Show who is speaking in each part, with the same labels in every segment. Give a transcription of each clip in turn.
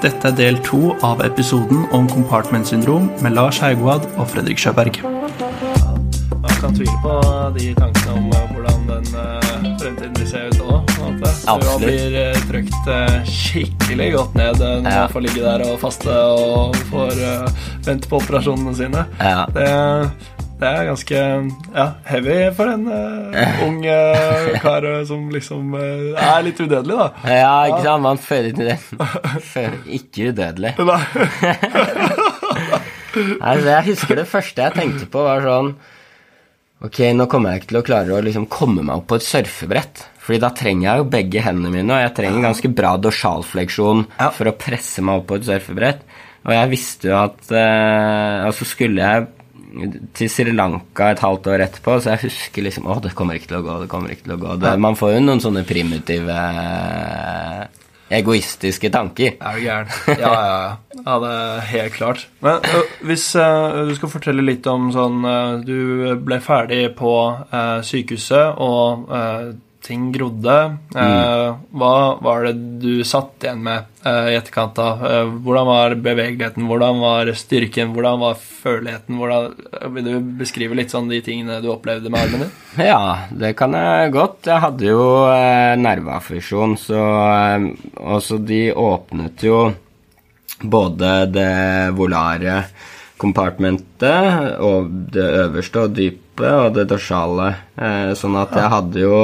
Speaker 1: Dette er del to av episoden om compartment-syndrom med Lars Haugwad og Fredrik Sjøberg. Man kan tvile på de tankene om eh, hvordan den eh, fremtiden vil se ut òg. Man blir eh, trykt skikkelig godt ned når
Speaker 2: Ja.
Speaker 1: man får ligge der og faste og får vente på operasjonene sine.
Speaker 2: Ja.
Speaker 1: Det, det er ganske ja, heavy for en uh, ung uh, kar eh, som liksom uh, er litt udødelig, da.
Speaker 2: Ja, ikke sant? Man føler ikke det. Føler ikke udødelig. Altså, jeg husker det første jeg tenkte på, var sånn Ok, nå kommer jeg ikke til å klare å liksom komme meg opp på et surfebrett. Fordi da trenger jeg jo begge hendene mine, og jeg trenger ganske bra dorsalfleksjon for å presse meg opp på et surfebrett. Og jeg visste jo at Og så skulle jeg til Sri Lanka et halvt år etterpå, så jeg husker liksom Å, det kommer ikke til å gå, det kommer ikke til å gå. Det, man får jo noen sånne primitive eh, egoistiske tanker.
Speaker 1: Er du gæren? Ja, ja, ja. Ja, det er helt klart. Men hvis uh, du skal fortelle litt om sånn uh, Du ble ferdig på uh, sykehuset, og ting grodde. Eh, Hva var det du satt igjen med ø, i etterkant? da? Eh, Hvordan var bevegeligheten? Hvordan var styrken? Hvordan var føleligheten? Hvordan, vil du beskrive litt sånn de tingene du opplevde med armen din?
Speaker 2: Ja, det kan jeg godt. Jeg hadde jo eh, nerveaffeksjon, så eh, også de åpnet jo både det volare kompartmentet og det øverste og dype og det dorsale, eh, sånn at jeg hadde jo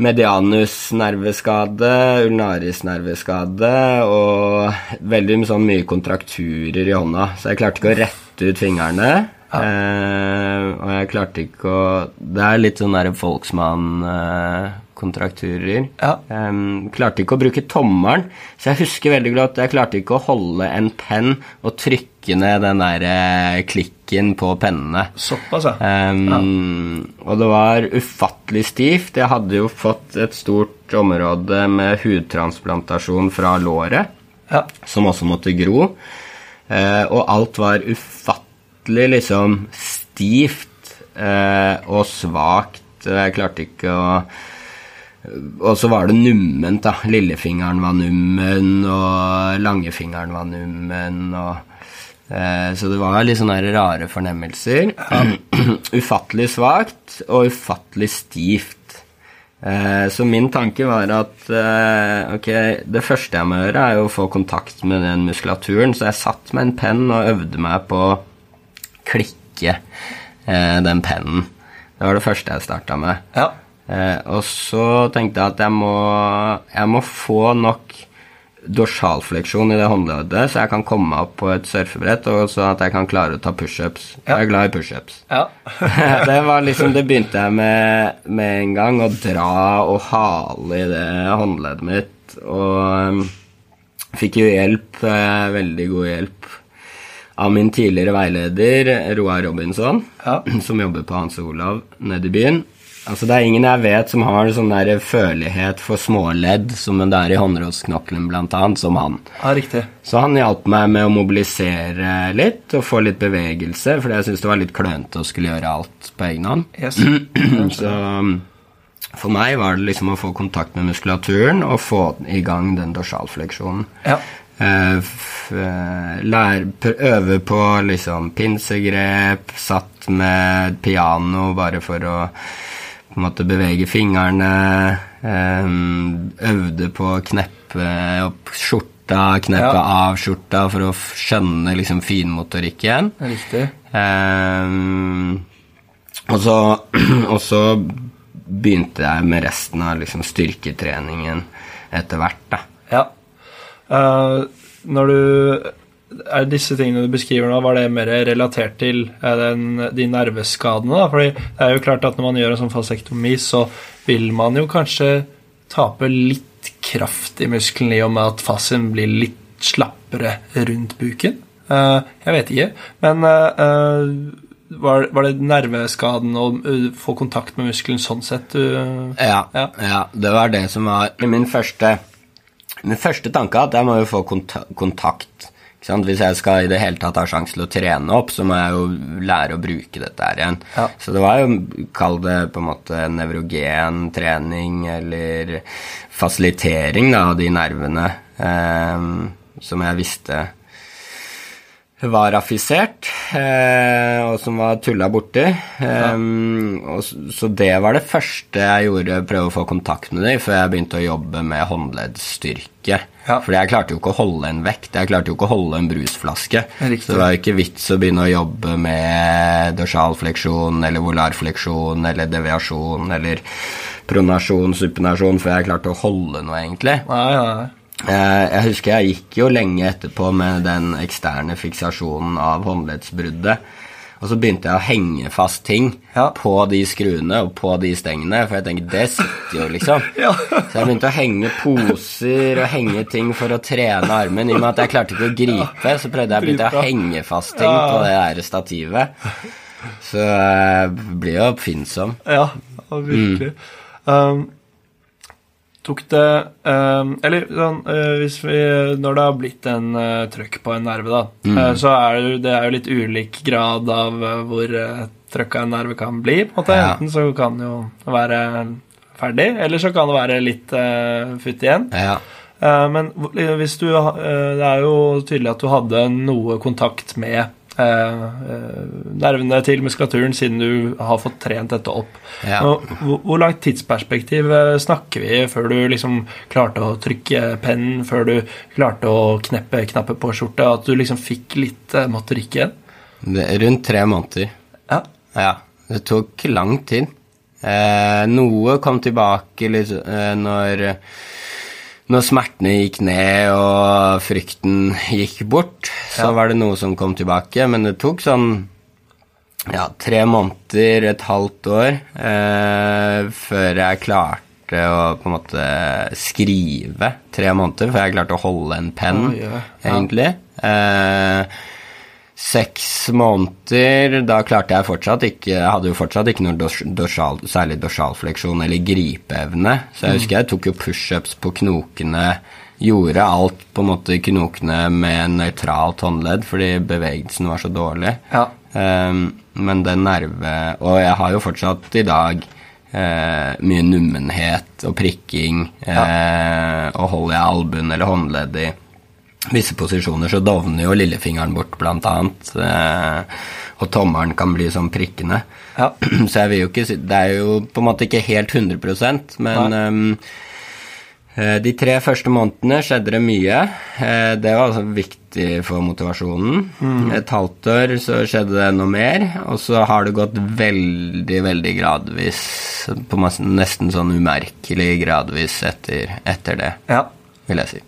Speaker 2: medianusnerveskade, ulnarisnerveskade og veldig sånn mye kontrakturer i hånda, så jeg klarte ikke å rette ut fingrene. Eh, og jeg klarte ikke å Det er litt sånn derre Folksmann-kontrakturer.
Speaker 1: Ja.
Speaker 2: Eh, klarte ikke å bruke tommelen, så jeg husker veldig godt Jeg klarte ikke å holde en penn og trykke ned den der eh, klikken på pennene.
Speaker 1: Såpass, ja.
Speaker 2: Em, Og det var ufattelig stivt. Jeg hadde jo fått et stort område med hudtransplantasjon fra låret
Speaker 1: ja.
Speaker 2: som også måtte gro. Uh, og alt var ufattelig liksom stivt uh, og svakt. Jeg klarte ikke å Og så var det numment, da. Lillefingeren var nummen, og langefingeren var nummen, og eh, Så det var litt sånne rare fornemmelser. ufattelig svakt og ufattelig stivt. Eh, Så min tanke var at eh, ok, det første jeg må gjøre, er å få kontakt med den muskulaturen. Så jeg satt med en penn og øvde meg på å klikke eh, den pennen. Det var det første jeg starta med.
Speaker 1: ja.
Speaker 2: Eh, og så tenkte jeg at jeg må, jeg må få nok dorsalfleksjon i det håndleddet, så jeg kan komme meg opp på et surfebrett, og så at jeg kan klare å ta pushups.
Speaker 1: Ja.
Speaker 2: Jeg er glad i pushups.
Speaker 1: ja.
Speaker 2: det var liksom Det begynte jeg med med en gang, å dra og hale i det håndleddet mitt. Og um, fikk jo hjelp, eh, veldig god hjelp, av min tidligere veileder Roar Robinson,
Speaker 1: Ja.
Speaker 2: som jobber på Hans Olav nede i byen. Altså Det er ingen jeg vet som har sånn der følelighet for småledd som det er i håndrollsknoklen, blant annet, som han.
Speaker 1: ja riktig.
Speaker 2: Så han hjalp meg med å mobilisere litt og få litt bevegelse, fordi jeg syntes det var litt klønete å skulle gjøre alt på egen hånd.
Speaker 1: Yes.
Speaker 2: Så um, for meg var det liksom å få kontakt med muskulaturen og få i gang den dorsalfleksjonen.
Speaker 1: Ja.
Speaker 2: Eh, eh, lær, øve på liksom pinsegrep, satt med piano bare for å på en måte bevege fingrene. eh, øvde på å kneppe opp skjorta, kneppe
Speaker 1: Ja.
Speaker 2: av skjorta for å skjønne liksom finmotorikken.
Speaker 1: Riktig.
Speaker 2: Ehm, og, så, og så begynte jeg med resten av liksom styrketreningen etter hvert. da.
Speaker 1: Ja. Uh, når du er disse tingene du beskriver nå, var det mer relatert til eh, den, de nerveskadene? da? Fordi det er jo klart at når man gjør en sånn fasektomi, så vil man jo kanskje tape litt kraft i muskelen i og med at fascien blir litt slappere rundt buken. Eh, jeg vet ikke, men eh, var, var det nerveskaden eh, få kontakt med muskelen sånn sett du
Speaker 2: Ja,
Speaker 1: Ja.
Speaker 2: ja. det var det som var min første Min første tanke at jeg må jo få konta kontakt. Hvis jeg skal i det hele tatt ha sjanse til å trene opp, så må jeg jo lære å bruke dette her igjen.
Speaker 1: Ja.
Speaker 2: Så det var jo, kall det på en måte nevrogen trening eller fasilitering da, av de nervene. eh, som jeg visste var affisert, eh, og som var tulla borti. Um, og, så det var det første jeg gjorde, prøve å få kontakt med dem, før jeg begynte å jobbe med håndleddsstyrke.
Speaker 1: Ja.
Speaker 2: Fordi jeg klarte jo ikke å holde en vekt, jeg klarte jo ikke å holde en brusflaske.
Speaker 1: Riktig.
Speaker 2: Så det var jo ikke vits å begynne å jobbe med dorsalfleksjon eller volarfleksjon eller deviasjon eller pronasjon, supinasjon, før jeg klarte å holde noe, egentlig.
Speaker 1: Ja, ja, nei.
Speaker 2: Eh, Jeg husker jeg gikk jo lenge etterpå med den eksterne fiksasjonen av håndleddsbruddet. Og så begynte jeg å henge fast ting
Speaker 1: Ja.
Speaker 2: på de skruene og på de stengene, for jeg tenkte det sitter jo, liksom.
Speaker 1: Ja.
Speaker 2: Så jeg begynte å henge poser og henge ting for å trene armen. I og med at jeg klarte ikke å gripe, så prøvde jeg å begynne å henge fast ting på det der stativet. Så jeg blir jo oppfinnsom.
Speaker 1: Ja, virkelig. virkelig. Um, tok det um, Eller sånn eh, hvis vi, Når det har blitt en uh, trøkk på en nerve, da, eh, så er det, det er jo litt ulik grad av eh, hvor uh, trøkka en nerve kan bli. på en måte.
Speaker 2: Ja.
Speaker 1: Enten så kan det jo være ferdig, eller så kan det være litt futt igjen.
Speaker 2: Ja.
Speaker 1: Eh, men hvis du eh, Det er jo tydelig at du hadde noe kontakt med eh, eh, nervene til muskulaturen siden du har fått trent dette opp.
Speaker 2: Ja.
Speaker 1: Hvor, hvor langt tidsperspektiv eh, snakker vi før du liksom klarte å trykke pennen, før du klarte å kneppe knapper på skjorta, at du liksom fikk litt eh, motorikk igjen?
Speaker 2: Rundt tre måneder.
Speaker 1: Ja.
Speaker 2: Ja, det tok lang tid. Eh, noe kom tilbake litt, eh, når, når smertene gikk ned og frykten gikk bort. Så
Speaker 1: Ja.
Speaker 2: var det noe som kom tilbake, men det tok sånn ja, tre måneder, et halvt år, eh, før jeg klarte å på en måte skrive. Tre måneder før jeg klarte å holde en penn,
Speaker 1: oh, ja.
Speaker 2: egentlig. Eh, Seks måneder, da klarte jeg fortsatt ikke Jeg hadde jo fortsatt ikke noe dorsal, særlig dorsalfleksjon eller gripeevne. Så jeg husker jeg tok jo pushups på knokene. Gjorde alt på en måte i knokene med nøytralt håndledd fordi bevegelsen var så dårlig.
Speaker 1: Ja.
Speaker 2: Um, men den nerve Og jeg har jo fortsatt i dag eh, mye nummenhet og prikking. Eh, og holder jeg albuen eller håndleddet i visse posisjoner, så dovner jo lillefingeren bort, blant annet. Eh, og tommelen kan bli sånn prikkende.
Speaker 1: Ja.
Speaker 2: Så jeg vil jo ikke si Det er jo på en måte ikke helt 100% men ehm, eh, de tre første månedene skjedde det mye. Eh, Det var altså viktig for motivasjonen. Et halvt år så skjedde det noe mer, og så har det gått veldig, veldig gradvis, på nesten sånn umerkelig gradvis etter, etter det,
Speaker 1: ja.
Speaker 2: vil jeg si.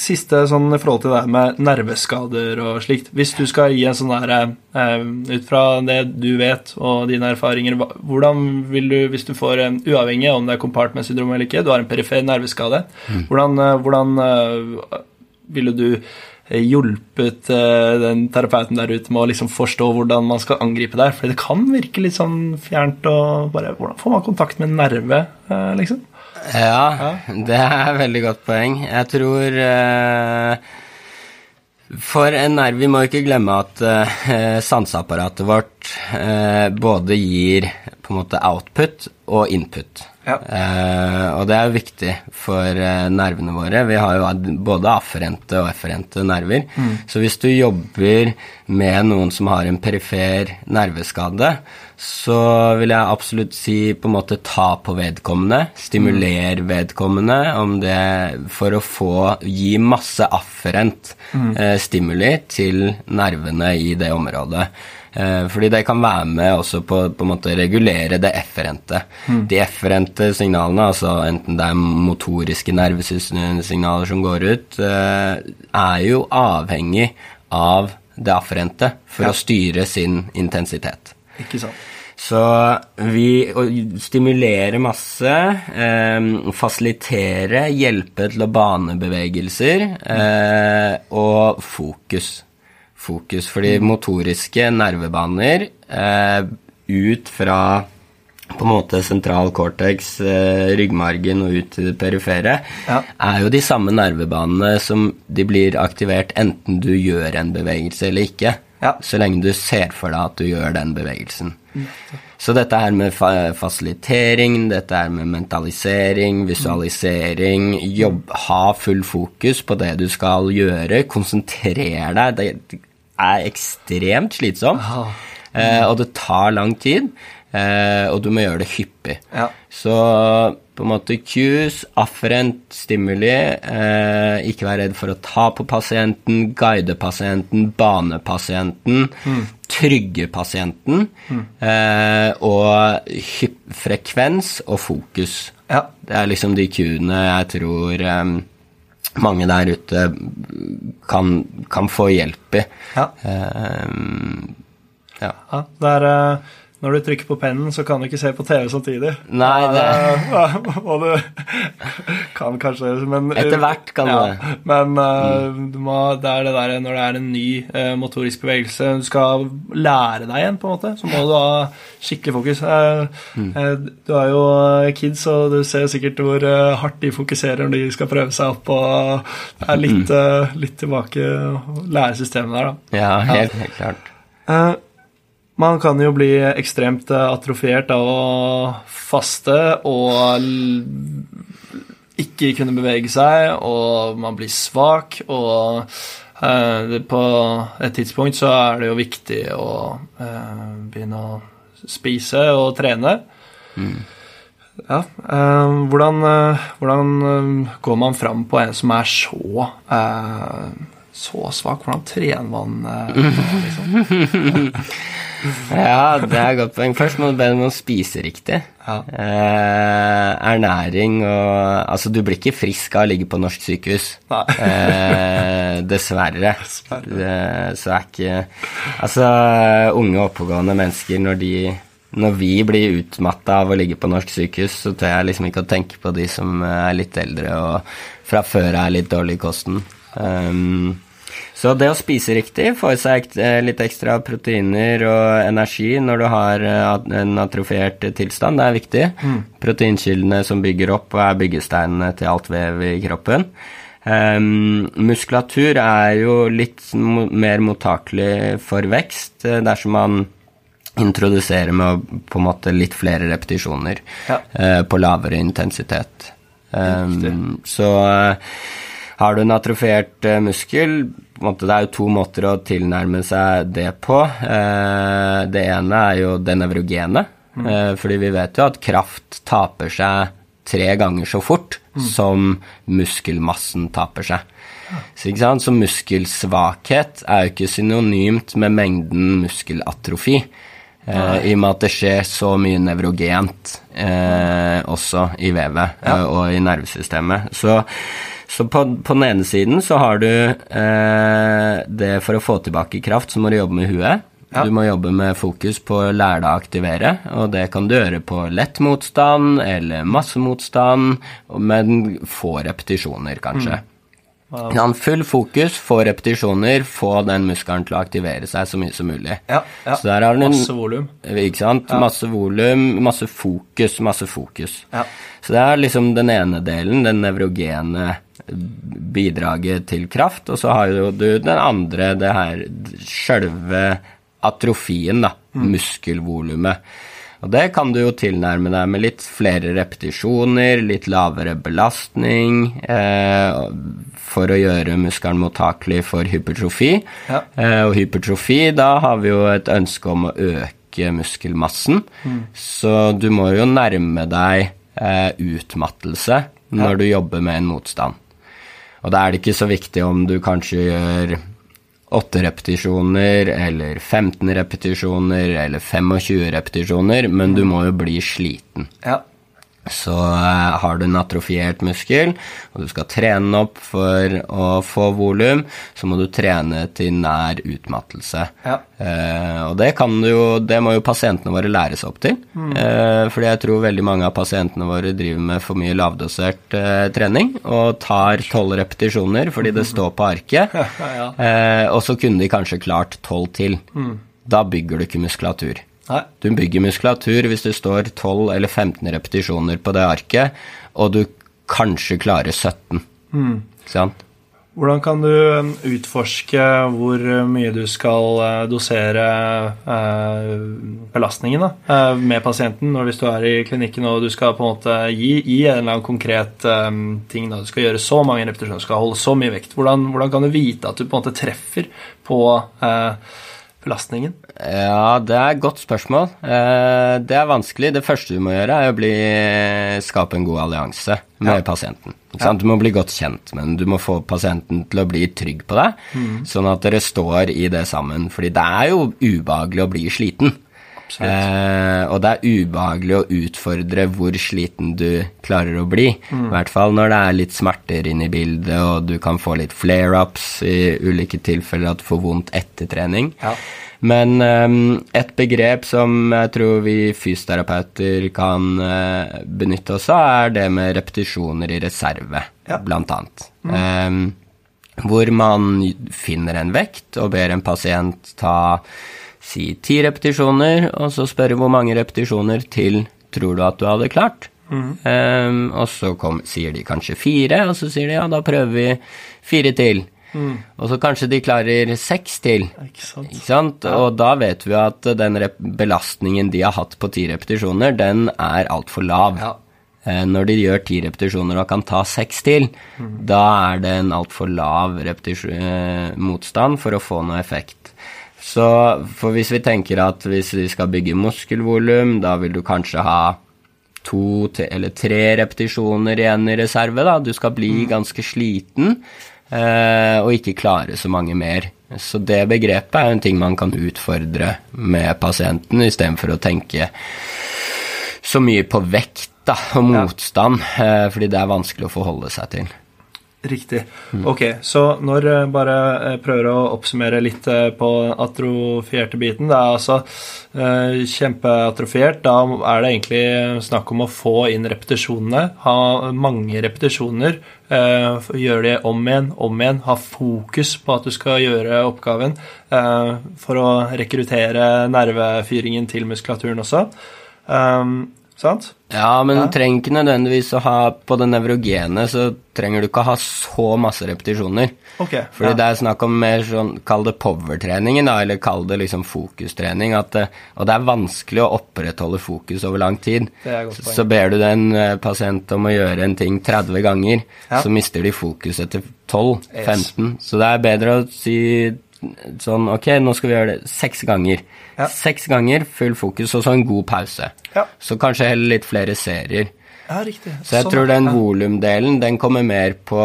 Speaker 1: Siste sånn i forhold til det med nerveskader og slikt. Hvis du skal gi en sånn der eh, Ut fra det du vet og dine erfaringer, hvordan vil du, hvis du får en uavhengig om det er compartment syndrom eller ikke, du har en perifer nerveskade, hvordan, eh, hvordan eh, ville du eh, hjulpet eh, den terapeuten der ute med å liksom forstå hvordan man skal angripe der? For det kan virke litt sånn fjernt og bare Hvordan får man kontakt med en nerve, eh, liksom?
Speaker 2: Ja, det er et veldig godt poeng. Jeg tror eh, For en nerv Vi må ikke glemme at eh, sanseapparatet vårt eh, både gir på en måte output og input.
Speaker 1: Ja.
Speaker 2: Eh, og det er jo viktig for eh, nervene våre. Vi har jo både afferente og efferente nerver. Så hvis du jobber med noen som har en perifer nerveskade, så vil jeg absolutt si på en måte ta på vedkommende, stimuler vedkommende om det for å få gi masse afferent eh, stimuli til nervene i det området. Eh, fordi det kan være med også på på en måte regulere det efferente. De efferente signalene, altså enten det er motoriske nervesignaler som går ut, eh, er jo avhengig av det afferente for
Speaker 1: Ja.
Speaker 2: å styre sin intensitet.
Speaker 1: Ikke sant?
Speaker 2: Så vi stimulerer masse, eh, fasilitere, hjelpe til å bane bevegelser, eh, og fokus. Fokus, fordi motoriske nervebaner eh, ut fra på en måte sentral cortex, eh, ryggmargen og ut til det perifere,
Speaker 1: Ja.
Speaker 2: er jo de samme nervebanene som de blir aktivert enten du gjør en bevegelse eller ikke.
Speaker 1: Ja.
Speaker 2: Så lenge du ser for deg at du gjør den bevegelsen. Så dette her med fa fasilitering, dette her med mentalisering, visualisering, jobb, ha full fokus på det du skal gjøre, konsentrer deg, det er ekstremt slitsomt, eh, og det tar lang tid, eh, og du må gjøre det hyppig.
Speaker 1: Ja.
Speaker 2: Så på en måte cues, afferent stimuli, eh, ikke være redd for å ta på pasienten, guide pasienten, bane pasienten, trygge pasienten, eh, og hypp, frekvens og fokus.
Speaker 1: Ja.
Speaker 2: Det er liksom de cuene jeg tror eh, mange der ute kan, kan få hjelp i.
Speaker 1: Ja.
Speaker 2: Uh, ja.
Speaker 1: ja. Det er eh, Når du trykker på pennen, så kan du ikke se på TV samtidig.
Speaker 2: Nei, det
Speaker 1: Og du kan kanskje men,
Speaker 2: Etter hvert kan du
Speaker 1: ja,
Speaker 2: det.
Speaker 1: Men mm. du må, det er det der når det er en ny eh, motorisk bevegelse du skal lære deg igjen, på en måte, så må du ha skikkelig fokus. Eh,
Speaker 2: Mm.
Speaker 1: eh, du er jo eh, kids, og du ser sikkert hvor eh, hardt de fokuserer når de skal prøve seg opp. og Det er litt,
Speaker 2: Mm.
Speaker 1: eh, litt tilbake læresystemet der, da.
Speaker 2: Ja, helt, helt klart.
Speaker 1: Man kan jo bli ekstremt eh, atrofiert av å faste og ikke kunne bevege seg, og man blir svak, og eh, på et tidspunkt så er det jo viktig å eh, begynne å spise og trene. Ja, eh, hvordan, eh, hvordan eh, går man fram på en som er så eh, så svak? Hvordan trener man eh, liksom?
Speaker 2: Ja, det er et godt poeng. Først må du be om å spise riktig.
Speaker 1: Ja.
Speaker 2: Eh, ernæring og Altså, du blir ikke frisk av å ligge på norsk sykehus. Eh, dessverre.
Speaker 1: Dessverre.
Speaker 2: Det, så er ikke Altså, unge oppegående mennesker, når de når vi blir utmatta av å ligge på norsk sykehus, så tør jeg liksom ikke å tenke på de som er litt eldre og fra før er litt dårlig i kosten. Um, så det å spise riktig, få i seg litt ekstra proteiner og energi når du har eh, en atrofiert tilstand, det er viktig. Proteinkildene som bygger opp og er byggesteinene til alt vev i kroppen. Um, muskulatur er jo litt mo mer mottakelig for vekst eh, dersom man introduserer med på en måte litt flere repetisjoner
Speaker 1: Ja.
Speaker 2: uh, på lavere intensitet. Um, så eh, har du en atrofert eh, muskel en måte, Det er jo to måter å tilnærme seg det på. Eh, det ene er jo det nevrogene. Mm. fordi vi vet jo at kraft taper seg tre ganger så fort som muskelmassen taper seg. Så, så muskelsvakhet er jo ikke synonymt med mengden muskelatrofi. Eh, I og med at det skjer så mye nevrogent eh, også i vevet eh, og i nervesystemet. Så, så på, på den ene siden så har du eh, det for å få tilbake kraft, så må du jobbe med huet.
Speaker 1: Ja.
Speaker 2: Du må jobbe med fokus på å lære deg å aktivere, og det kan du gjøre på lett motstand eller masse motstand, men få repetisjoner, kanskje. Ikke sant? Full fokus, få repetisjoner, få den muskelen til å aktivere seg så mye som mulig.
Speaker 1: Ja, ja.
Speaker 2: Så der har du
Speaker 1: Masse volum.
Speaker 2: Ikke sant? Masse volum, masse fokus, masse fokus.
Speaker 1: Ja.
Speaker 2: Så det er liksom den ene delen, den nevrogene bidraget til kraft, og så har jo du den andre, det her sjølve atrofien, da, muskelvolumet. Og det kan du jo tilnærme deg med litt flere repetisjoner, litt lavere belastning, eh, for å gjøre muskelen mottakelig for hypertrofi.
Speaker 1: Ja.
Speaker 2: Eh, og hypertrofi, da har vi jo et ønske om å øke muskelmassen. Så du må jo nærme deg eh, utmattelse når du jobber med en motstand. Og da er det ikke så viktig om du kanskje gjør 8 repetisjoner, eller 15 repetisjoner, eller 25 repetisjoner, men du må jo bli sliten.
Speaker 1: Ja.
Speaker 2: Så eh, har du en atrofiert muskel, og du skal trene den opp for å få volum, så må du trene til nær utmattelse.
Speaker 1: Ja.
Speaker 2: Eh, og det kan du jo, det må jo pasientene våre lære seg opp til. Eh, fordi jeg tror veldig mange av pasientene våre driver med for mye lavdosert eh, trening, og tar tolv repetisjoner fordi det står på arket,
Speaker 1: Ja.
Speaker 2: eh, og så kunne de kanskje klart tolv til. Da bygger du ikke muskulatur.
Speaker 1: Nei.
Speaker 2: Du bygger muskulatur hvis det står 12 eller 15 repetisjoner på det arket, og du kanskje klarer 17. Ikke sant?
Speaker 1: Hvordan kan du um, utforske hvor mye du skal uh, dosere uh, belastningen da, uh, med pasienten når hvis du er i klinikken og du skal på en måte gi, gi en eller annen konkret um, ting da, Du skal gjøre så mange repetisjoner, du skal holde så mye vekt. Hvordan, hvordan, kan du vite at du på en måte treffer på belastningen?
Speaker 2: Ja, det er et godt spørsmål. Det er vanskelig. Det første du må gjøre, er å bli, skape en god allianse med ja. pasienten. Ja. Du må bli godt kjent men. Du må få pasienten til å bli trygg på deg, mm. sånn at dere står i det sammen. Fordi det er jo ubehagelig å bli sliten. Eh, og det er ubehagelig å utfordre hvor sliten du klarer å bli. Mm. I hvert fall når det er litt smerter inne i bildet, og du kan få litt flare-ups i ulike tilfeller, at du får vondt etter trening. Ja. Men um, et begrep som jeg tror vi fysioterapeuter kan uh, benytte oss av, er det med repetisjoner i reserve, ja. blant annet. Mm. Um, hvor man finner en vekt og ber en pasient ta si ti repetisjoner, og så spørre hvor mange repetisjoner til tror du at du hadde klart. Mm. Um, og så kom, sier de kanskje fire, og så sier de ja, da prøver vi fire til. Mm. Og så kanskje de klarer seks til. Ikke sant? Ikke sant? Ja. Og da vet vi at den belastningen de har hatt på ti repetisjoner, den er altfor lav. Ja. Eh, når de gjør ti repetisjoner og kan ta seks til, mm. da er det en altfor lav eh, motstand for å få noe effekt. Så for hvis vi tenker at hvis vi skal bygge muskelvolum, da vil du kanskje ha to eller tre repetisjoner igjen i reserve. da, Du skal bli mm. ganske sliten. Eh, og ikke klare så mange mer. Så det begrepet er en ting man kan utfordre med pasienten, istedenfor å tenke så mye på vekt da, og motstand, eh, fordi det er vanskelig å forholde seg til.
Speaker 1: Riktig. Ok, så når jeg bare eh, prøver å oppsummere litt eh, på atrofierte biten Det er altså eh, kjempeatrofiert. Da er det egentlig snakk om å få inn repetisjonene. Ha mange repetisjoner. Eh, gjøre det om igjen, om igjen. Ha fokus på at du skal gjøre oppgaven eh, for å rekruttere nervefyringen til muskulaturen også. Um, Sant?
Speaker 2: Ja, men ja. trenger ikke nødvendigvis å ha På det nevrogene så trenger du ikke å ha så masse repetisjoner.
Speaker 1: Okay,
Speaker 2: Fordi ja. det er snakk om mer sånn Kall det power-treningen, da, eller kall det liksom fokustrening. At, og det er vanskelig å opprettholde fokus over lang tid. Så, så, ber du en eh, pasient om å gjøre en ting 30 ganger, ja. så mister de fokus etter 12-15. Yes. Så det er bedre å si sånn Ok, nå skal vi gjøre det seks ganger. Ja. Seks ganger, full fokus, og så en god pause. Ja. Så kanskje heller litt flere serier.
Speaker 1: Ja, riktig.
Speaker 2: Så jeg sånn, tror den ja. volumdelen, den kommer mer på,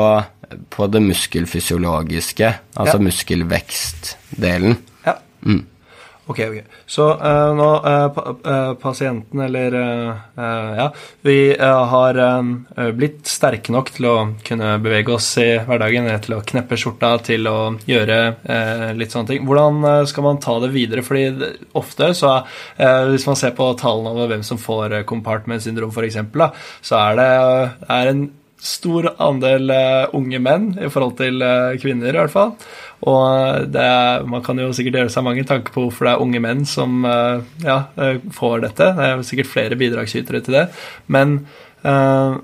Speaker 2: på det muskelfysiologiske, altså muskelvekstdelen.
Speaker 1: Ja. Mm. Ok, ok. Så uh, nå uh, pa uh, pasienten, eller Ja, vi har blitt sterke nok til å kunne bevege oss i hverdagen, til å kneppe skjorta, til å gjøre litt sånne ting. Hvordan skal man ta det videre? Fordi ofte, så hvis man ser på tallene over hvem som får compartment syndrom, f.eks., så er det er en stor andel unge menn i forhold til kvinner, i hvert fall. Og er, man kan jo sikkert gjøre seg mange tanker på hvorfor det er unge menn som eh, ja, eh, får dette. Det er sikkert flere bidragsytere til det. Men uh,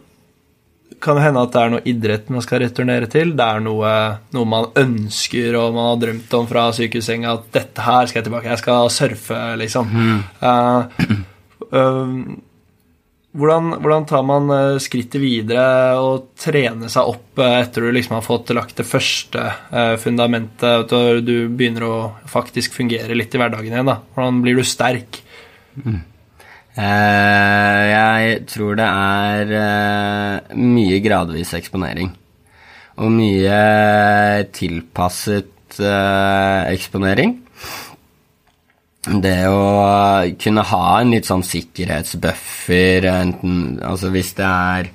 Speaker 1: kan det hende at det er noe idrett man skal returnere til. Det er noe, noe man ønsker og man har drømt om fra sykehussenga at dette her skal jeg tilbake, jeg skal surfe, liksom. Mm. Uh, uh, hvordan, hvordan, tar man eh, skrittet videre og trener seg opp eh, etter du liksom har fått lagt det første eh, fundamentet, og du begynner å faktisk fungere litt i hverdagen igjen? da? Hvordan blir du sterk? Mm.
Speaker 2: Eh, jeg tror det er eh, mye gradvis eksponering. Og mye tilpasset eh, eksponering det å kunne ha en litt sånn sikkerhetsbuffer, enten Altså hvis det er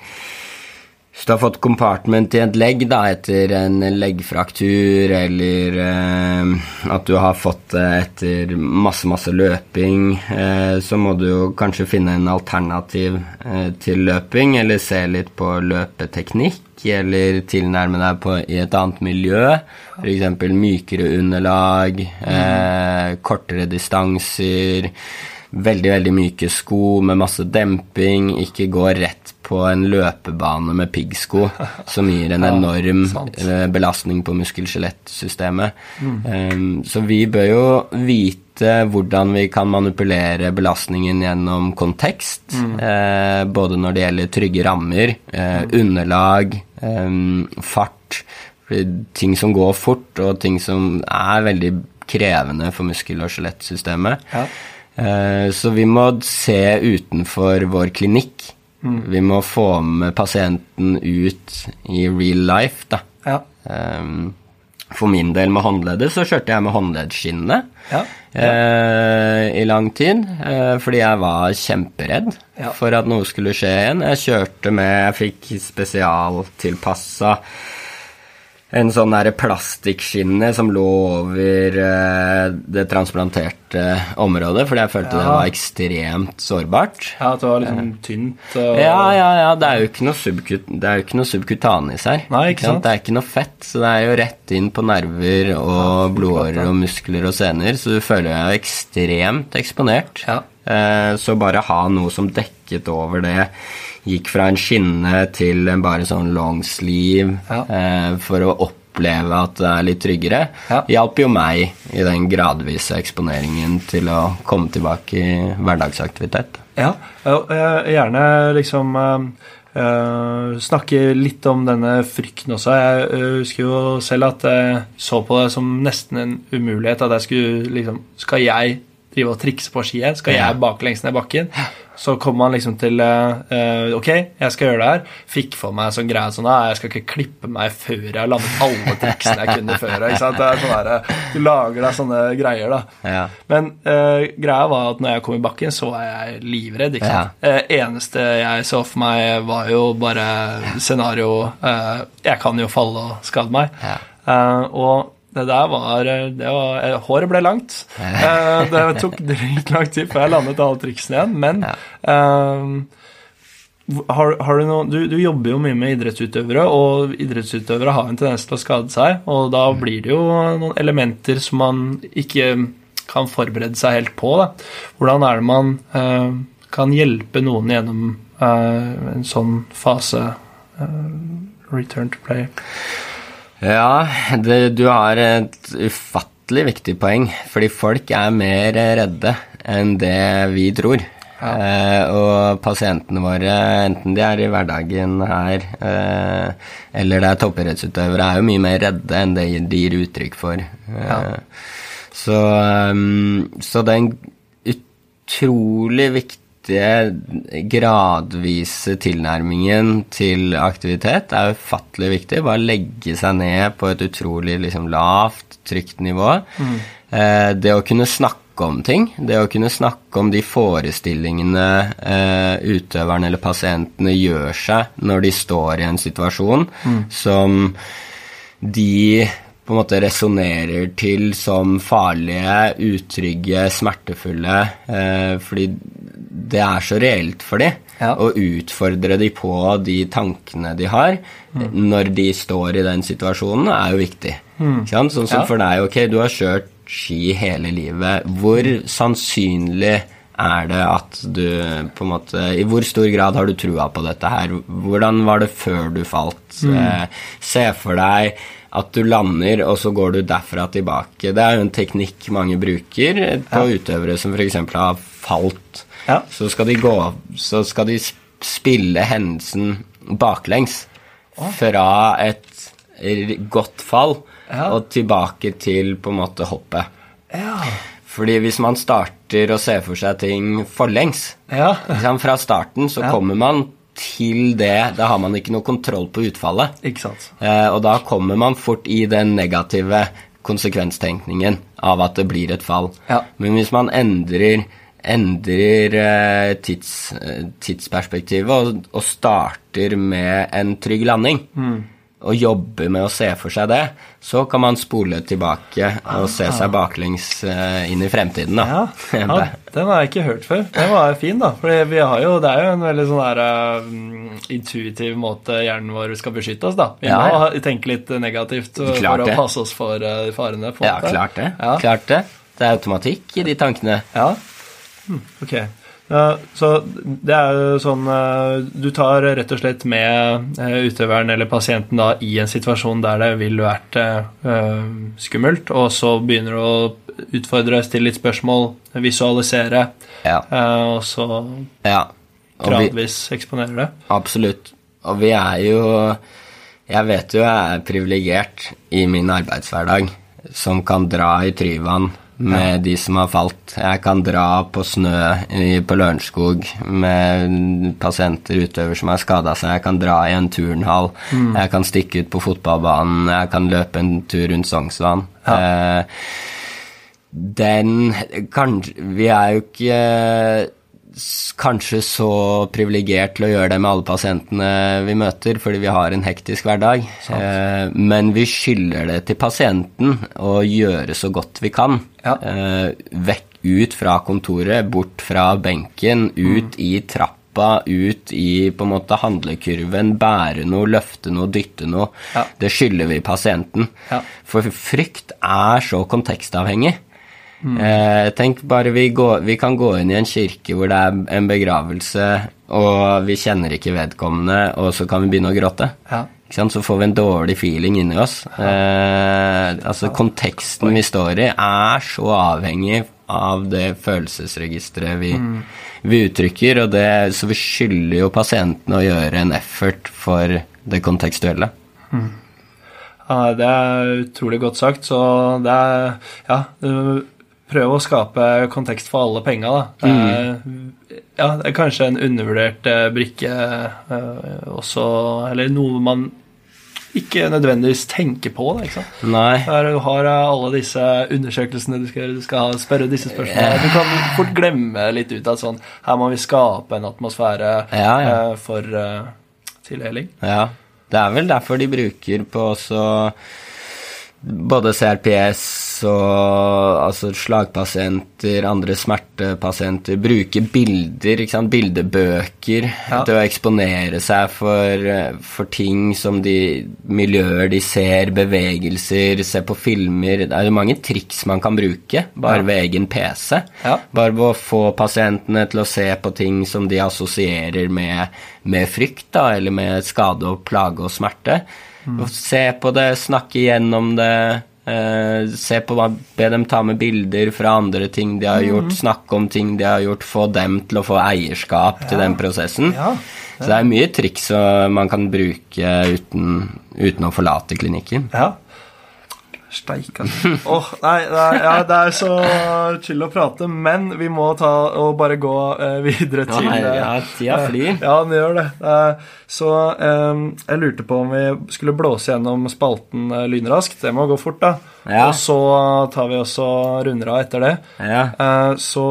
Speaker 2: Hvis du har fått compartment i et legg da, etter en leggfraktur, eller eh, at du har fått det etter masse, masse løping, eh, så må du jo kanskje finne en alternativ eh, til løping, eller se litt på løpeteknikk eller tilnærme deg på, i et annet miljø. F.eks. mykere underlag, eh, kortere distanser. Veldig, veldig myke sko med masse demping, ikke gå rett på en løpebane med piggsko, som gir en enorm
Speaker 1: sant.
Speaker 2: eh, belastning på muskel-skjelettsystemet. Um, så vi bør jo vite hvordan vi kan manipulere belastningen gjennom kontekst, eh, både når det gjelder trygge rammer, eh, underlag, em, fart, ting som går fort, og ting som er veldig krevende for muskel- og skjelettsystemet.
Speaker 1: Ja.
Speaker 2: Eh, Så vi må se utenfor vår klinikk. Vi må få med pasienten ut i real life, da.
Speaker 1: Ja.
Speaker 2: Um, For min del med håndleddet så kjørte jeg med håndleddsskinnene
Speaker 1: Ja.
Speaker 2: eh, i lang tid, eh, fordi jeg var kjemperedd
Speaker 1: Ja.
Speaker 2: for at noe skulle skje igjen. Jeg kjørte med Jeg fikk spesialtilpassa en sånn plastikkskinne som lå over eh, det transplanterte området, fordi jeg følte det var ekstremt sårbart.
Speaker 1: ja, at det var liksom tynt og
Speaker 2: Ja, ja, ja. Det er jo ikke noe, subkut ikke noe subkutanis her.
Speaker 1: Nei, ikke sant?
Speaker 2: Det er ikke noe fett, så det er jo rett inn på nerver og blodårer og muskler og sener, så du føler deg ekstremt eksponert.
Speaker 1: Ja.
Speaker 2: Eh, Så bare ha noe som dekket over det, gikk fra en skinne til en bare sånn long sleeve
Speaker 1: Ja.
Speaker 2: eh, for å oppleve at det er litt tryggere,
Speaker 1: Ja.
Speaker 2: hjalp jo meg i den gradvise eksponeringen til å komme tilbake i hverdagsaktivitet.
Speaker 1: Ja, jeg gjerne liksom eh, eh, snakke litt om denne frykten også. Jeg uh, husker jo selv at jeg så på det som nesten en umulighet at jeg skulle liksom Skal jeg drive og trikse på skiet? Skal
Speaker 2: Ja.
Speaker 1: jeg baklengs ned bakken? Så kom man liksom til eh, eh, Ok, jeg skal gjøre det her. Fikk for meg sånn greie sånn Jeg skal ikke klippe meg før jeg har landet alle triksene jeg kunne før. Ikke sant? Det sånn der, Du lager deg sånne greier, da.
Speaker 2: Ja.
Speaker 1: Men uh, greia var at når jeg kom i bakken, så var jeg livredd. ikke sant? Eh, eneste jeg så for meg, var jo bare scenario eh, Jeg kan jo falle og skade meg.
Speaker 2: Ja.
Speaker 1: Eh, og det der var, det var eh, Håret ble langt. Eh, det tok dritlang tid før jeg landet alle triksene igjen, men eh, har, har du, noe, du, du jobber jo mye med idrettsutøvere, og idrettsutøvere har en tendens til å skade seg. Og da blir det jo noen elementer som man ikke kan forberede seg helt på. Da. Hvordan er det man uh, kan hjelpe noen gjennom uh, en sånn fase? Uh, return to play.
Speaker 2: Ja, det, du har et ufattelig viktig poeng, fordi folk er mer redde enn det vi tror. Eh, og pasientene våre, enten de er i hverdagen her eh, eller det er toppidrettsutøvere, er jo mye mer redde enn det de gir uttrykk for. Eh,
Speaker 1: Ja.
Speaker 2: så, um, så en utrolig viktige gradvise tilnærmingen til aktivitet er ufattelig viktig. Bare legge seg ned på et utrolig liksom, lavt, trygt nivå. Eh, det å kunne snakke om ting, det å kunne snakke om de forestillingene eh, utøverne eller pasientene gjør seg når de står i en situasjon som de på en måte resonnerer til som farlige, utrygge, smertefulle, eh, fordi det er så reelt for dem.
Speaker 1: Ja.
Speaker 2: Å utfordre dem på de tankene de har når de står i den situasjonen, er jo viktig. Sant? Sånn som
Speaker 1: Ja.
Speaker 2: for deg, ok, du har kjørt ski hele livet. Hvor sannsynlig er det at du på en måte I hvor stor grad har du trua på dette her? Hvordan var det før du falt? Eh, se for deg at du lander, og så går du derfra tilbake. Det er jo en teknikk mange bruker på utøvere som f.eks. har falt.
Speaker 1: Ja.
Speaker 2: Så skal de gå Så skal de spille hendelsen baklengs fra et godt fall
Speaker 1: Ja.
Speaker 2: og tilbake til på en måte hoppet.
Speaker 1: Ja.
Speaker 2: Fordi hvis man starter å se for seg ting forlengs
Speaker 1: Ja.
Speaker 2: liksom Fra starten så
Speaker 1: Ja.
Speaker 2: kommer man til det Da har man ikke noe kontroll på utfallet.
Speaker 1: Ikke sant.
Speaker 2: Eh, og da kommer man fort i den negative konsekvenstenkningen av at det blir et fall.
Speaker 1: Ja.
Speaker 2: Men hvis man endrer, endrer eh, tids, eh, tidsperspektivet og, og starter med en trygg landing,
Speaker 1: Mm.
Speaker 2: Og jobber med å se for seg det, så kan man spole tilbake og se seg baklengs eh, inn i fremtiden. Da.
Speaker 1: Ja, ja, den har jeg ikke hørt før. Den var fin, da. For vi har jo, det er jo en veldig sånn der, uh, intuitiv måte hjernen vår skal beskytte oss, da. Vi
Speaker 2: Ja,
Speaker 1: må
Speaker 2: ja.
Speaker 1: ha- tenke litt negativt
Speaker 2: Klart
Speaker 1: for å
Speaker 2: det.
Speaker 1: passe oss for uh, farene. På
Speaker 2: Ja, klart det.
Speaker 1: Ja.
Speaker 2: Klart det. Det er automatikk i de tankene.
Speaker 1: Ja. Ok. Ja, så det er jo sånn eh, Du tar rett og slett med eh, utøveren eller pasienten da i en situasjon der det ville vært eh, skummelt, og så begynner du å utfordre, stille litt spørsmål, visualisere,
Speaker 2: Ja.
Speaker 1: og så
Speaker 2: ja. Og vi,
Speaker 1: gradvis eksponere det.
Speaker 2: absolutt. Og vi er jo Jeg vet jo jeg er privilegert i min arbeidshverdag som kan dra i Tryvann med de som har falt. Jeg kan dra på snø i, på Lørenskog med pasienter, utøver som har skada seg. Jeg kan dra i en turnhall. Jeg kan stikke ut på fotballbanen. Jeg kan løpe en tur rundt Sognsvann. Eh, den kanskje, Vi er jo ikke kanskje så privilegert til å gjøre det med alle pasientene vi møter, fordi vi har en hektisk hverdag. Eh, men vi skylder det til pasienten å gjøre så godt vi kan.
Speaker 1: Ja.
Speaker 2: Eh, vekk ut fra kontoret, bort fra benken, ut i trappa, ut i på en måte handlekurven, bære noe, løfte noe, dytte noe.
Speaker 1: Ja.
Speaker 2: Det skylder vi pasienten.
Speaker 1: Ja.
Speaker 2: For frykt er så kontekstavhengig. Eh, tenk bare vi, går, vi kan gå inn i en kirke hvor det er en begravelse, og vi kjenner ikke vedkommende, og så kan vi begynne å gråte.
Speaker 1: Ja.
Speaker 2: Så får vi en dårlig feeling inni oss. Eh, altså Konteksten vi står i, er så avhengig av det følelsesregisteret vi, vi uttrykker, og det, så vi skylder jo pasientene å gjøre en effort for det kontekstuelle.
Speaker 1: Ja, det er utrolig godt sagt. Så det er Ja, du prøv å skape kontekst for alle penga, da. Det er, ja, det er kanskje en undervurdert eh, brikke uh, også, eller noe man ikke nødvendigvis tenker på. Da, ikke sant?
Speaker 2: Nei.
Speaker 1: Der du har eh, alle disse undersøkelsene du skal gjøre, du skal spørre disse spørsmålene. Du kan fort glemme litt ut av sånn Her må vi skape en atmosfære
Speaker 2: Ja, ja.
Speaker 1: for tilheling.
Speaker 2: Ja, det er vel derfor de bruker på også både CRPS og altså slagpasienter, andre smertepasienter, bruker bilder, bildebøker
Speaker 1: Ja.
Speaker 2: til å eksponere seg for, for ting som de miljøer de ser, bevegelser, ser på filmer. Det er mange triks man kan bruke bare
Speaker 1: Ja.
Speaker 2: ved egen PC.
Speaker 1: Ja.
Speaker 2: Bare ved å få pasientene til å se på ting som de assosierer med, med frykt, da, eller med skade og plage og smerte.
Speaker 1: Mm.
Speaker 2: Se på det, snakke gjennom det. Eh, se på hva, Be dem ta med bilder fra andre ting de har
Speaker 1: Mm.
Speaker 2: gjort, snakke om ting de har gjort, få dem til å få eierskap til den prosessen.
Speaker 1: Ja.
Speaker 2: Så det er mye triks man kan bruke uten, uten å forlate klinikken.
Speaker 1: Ja. Steik, altså. Åh, nei, er, ja, det er så chill å prate, men vi må ta og bare gå uh, videre
Speaker 2: Ja,
Speaker 1: til
Speaker 2: nei,
Speaker 1: eh,
Speaker 2: ja, tida flyr.
Speaker 1: Ja, den gjør det. Eh, så eh, jeg lurte på om vi skulle blåse gjennom spalten eh, lynraskt. Det må gå fort, da.
Speaker 2: Ja.
Speaker 1: Og så tar vi også runder av etter det.
Speaker 2: Ja.
Speaker 1: Eh, Så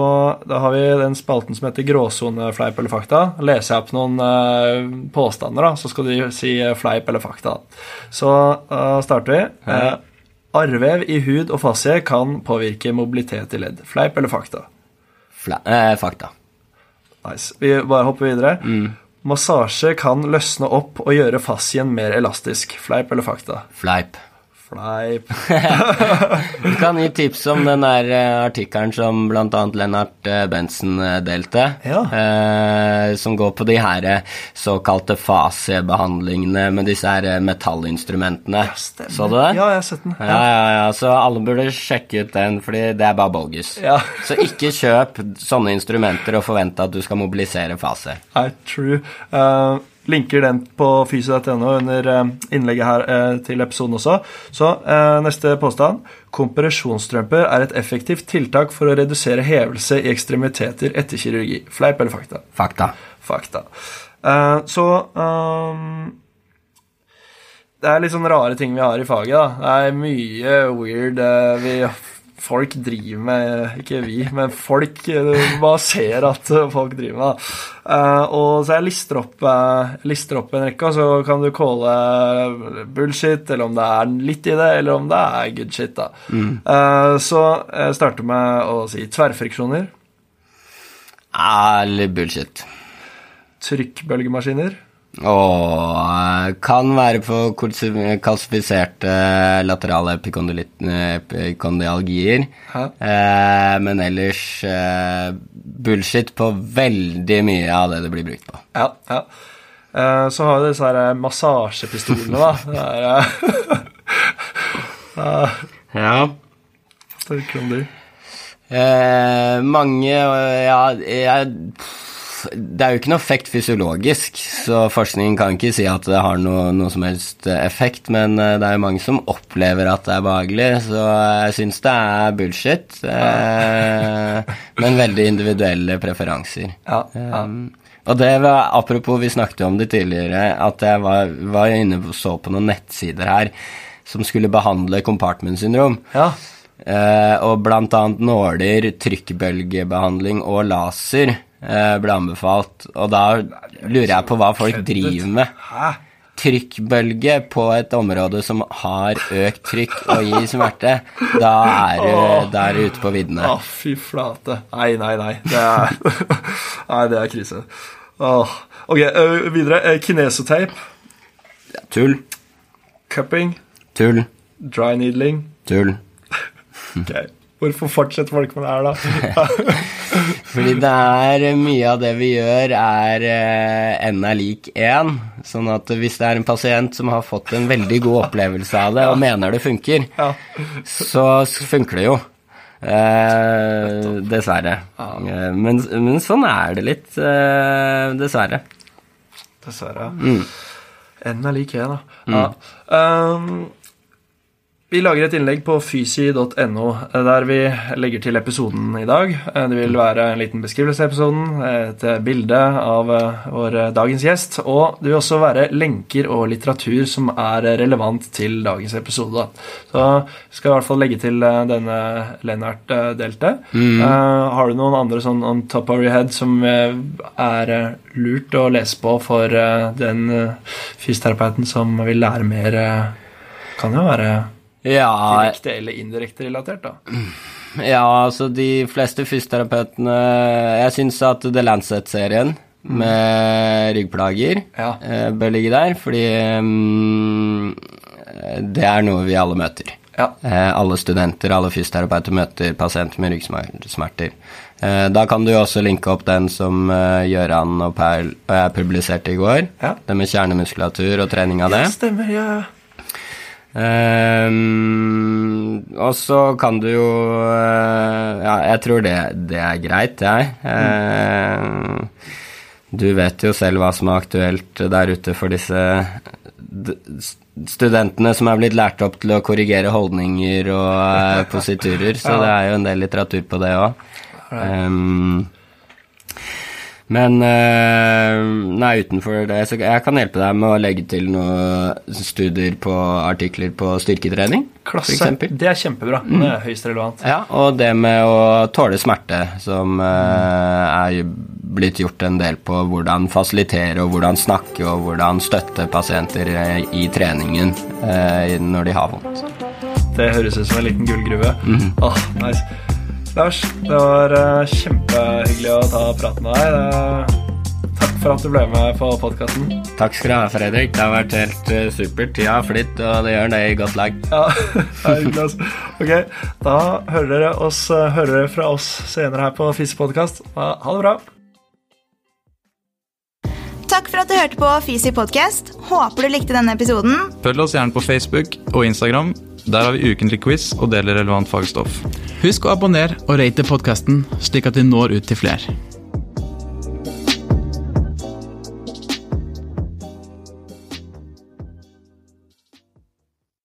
Speaker 1: da har vi den spalten som heter gråsone, fleip eller fakta. Leser jeg opp noen eh, påstander, da, så skal du si eh, fleip eller fakta. Så uh, starter vi. Eh, arrvev i hud og fascie kan påvirke mobilitet i ledd. Fleip eller fakta?
Speaker 2: Fla eh, fakta.
Speaker 1: Nice. Vi bare hopper videre.
Speaker 2: Mm.
Speaker 1: Massasje kan løsne opp og gjøre fascien mer elastisk. Fleip eller fakta?
Speaker 2: Fleip.
Speaker 1: Fleip.
Speaker 2: Du kan gi tips om den der eh, artikkelen som bl.a. Lennart eh, Bensen eh, delte.
Speaker 1: Ja.
Speaker 2: Eh, som går på de her såkalte fasebehandlingene med disse her metallinstrumentene.
Speaker 1: Ja,
Speaker 2: Så du det?
Speaker 1: Ja, jeg har sett den.
Speaker 2: Ja, ja, ja, så alle burde sjekke ut den, fordi det er bare bogus. Så ikke kjøp sånne instrumenter og forvente at du skal mobilisere fase.
Speaker 1: Nei, true. Eh, linker den på fysio.no under eh, innlegget her eh, til episoden også. Så eh, neste påstand. Kompresjonsstrømper er et effektivt tiltak for å redusere hevelse i ekstremiteter etter kirurgi. Fleip eller fakta?
Speaker 2: Fakta.
Speaker 1: Fakta. Så um, Det er litt sånn rare ting vi har i faget, da. Det er mye weird vi folk driver med Ikke vi, men folk eh, bare ser at eh, folk driver med. Eh, og så jeg lister opp, eh, lister opp en rekke, og så kan du calle bullshit, eller om det er litt i det, eller om det er good shit. da. Mm. så jeg starter med å si tverrfriksjoner,
Speaker 2: Ah, Eller bullshit.
Speaker 1: trykkbølgemaskiner,
Speaker 2: Og kan være på kalsifiserte laterale epikondyalgier. Eh, men ellers eh, bullshit på veldig mye av det det blir brukt på.
Speaker 1: Ja, ja. Eh, så har vi disse her massasjepistolene, da. Er,
Speaker 2: uh, ja.
Speaker 1: Snakker om de?
Speaker 2: Eh, mange Ja, jeg det er jo ikke noe effekt fysiologisk, så forskningen kan ikke si at det har noe, noe som helst effekt, men det er jo mange som opplever at det er behagelig, så jeg syns det er bullshit. Eh, men veldig individuelle preferanser.
Speaker 1: Ja, ja.
Speaker 2: Um, og det var, apropos, vi snakket om det tidligere, at jeg var, var inne og så på noen nettsider her som skulle behandle compartment syndrom.
Speaker 1: Ja.
Speaker 2: Eh, og blant annet nåler, trykkbølgebehandling og laser eh, ble anbefalt. Og da lurer jeg på hva folk driver med. Trykkbølge på et område som har økt trykk og gir smerte, da er du, da er du ute på viddene.
Speaker 1: Å, fy flate. Nei, nei, nei. Det er, nei, det er krise. Åh. Ok, videre. kinesoteip Kinesotape.
Speaker 2: Tull.
Speaker 1: Cupping.
Speaker 2: Tull.
Speaker 1: Dry needling.
Speaker 2: Tull.
Speaker 1: Ok. Hvorfor fortsetter folk med det her, da?
Speaker 2: Fordi det er mye av det vi gjør, er n er lik 1. Sånn at hvis det er en pasient som har fått en veldig god opplevelse av det, og mener det funker,
Speaker 1: Ja.
Speaker 2: så funker det jo. Eh, dessverre. Eh, men, men sånn er det litt, eh, dessverre.
Speaker 1: Dessverre.
Speaker 2: Mm.
Speaker 1: N er lik 1, da. Ja. Um, vi lager et innlegg på fysi.no der vi legger til episoden i dag. Eh, Det vil være en liten beskrivelse av episoden, et bilde av eh, vår dagens gjest, og det vil også være lenker og litteratur som er relevant til dagens episode. Så vi skal i hvert fall legge til eh, denne Lennart eh, delte.
Speaker 2: Mm.
Speaker 1: Eh, har du noen andre sånn on top of your head som eh, er eh, lurt å lese på for eh, den eh, fysioterapeuten som vil lære mer? eh, kan jo være
Speaker 2: Ja,
Speaker 1: direkte eller indirekte relatert, da.
Speaker 2: ja, altså de fleste fysioterapeutene Jeg syns at The Lancet-serien med ryggplager
Speaker 1: Ja.
Speaker 2: eh, bør ligge der, fordi mm, det er noe vi alle møter.
Speaker 1: Ja.
Speaker 2: Eh, alle studenter, alle fysioterapeuter møter pasienter med ryggsmerter. Eh, da kan du også linke opp den som Gøran og Per og jeg publiserte i går.
Speaker 1: Ja.
Speaker 2: Det med kjernemuskulatur og trening av det.
Speaker 1: Ja, stemmer. Ja.
Speaker 2: Ehm, og så kan du jo uh, Ja, jeg tror det, det er greit, jeg. Ehm, du vet jo selv hva som er aktuelt der ute for disse studentene som er blitt lært opp til å korrigere holdninger og uh, positurer, så det er jo en del litteratur på det òg. Men eh, nei, utenfor det Så jeg kan hjelpe deg med å legge til noen studier på artikler på styrketrening,
Speaker 1: Klasse. Det er kjempebra. Det er høyst relevant.
Speaker 2: Ja, og det med å tåle smerte, som eh, er blitt gjort en del på hvordan fasilitere og hvordan snakke og hvordan støtte pasienter eh, i treningen når de har vondt.
Speaker 1: Det høres ut som en liten gullgruve. Åh, nice. Lars, det var eh, kjempehyggelig å ta praten med deg. Takk for at du ble med på podkasten.
Speaker 2: Takk skal du ha, Fredrik. Det har vært helt eh, supert. Tida har flytt, og det gjør det i godt lag.
Speaker 1: Ja, er hyggelig, altså. Ok, da hører dere, oss, eh, hører dere fra oss senere her på Fisepodkast. Ha det bra.
Speaker 3: Takk for at du hørte på Fisi podcast. Håper du likte denne episoden.
Speaker 4: Følg oss gjerne på Facebook og Instagram. Der har vi ukentlig quiz og deler relevant fagstoff.
Speaker 5: Husk å abonnere og rate podkasten, slik at vi når ut til flere.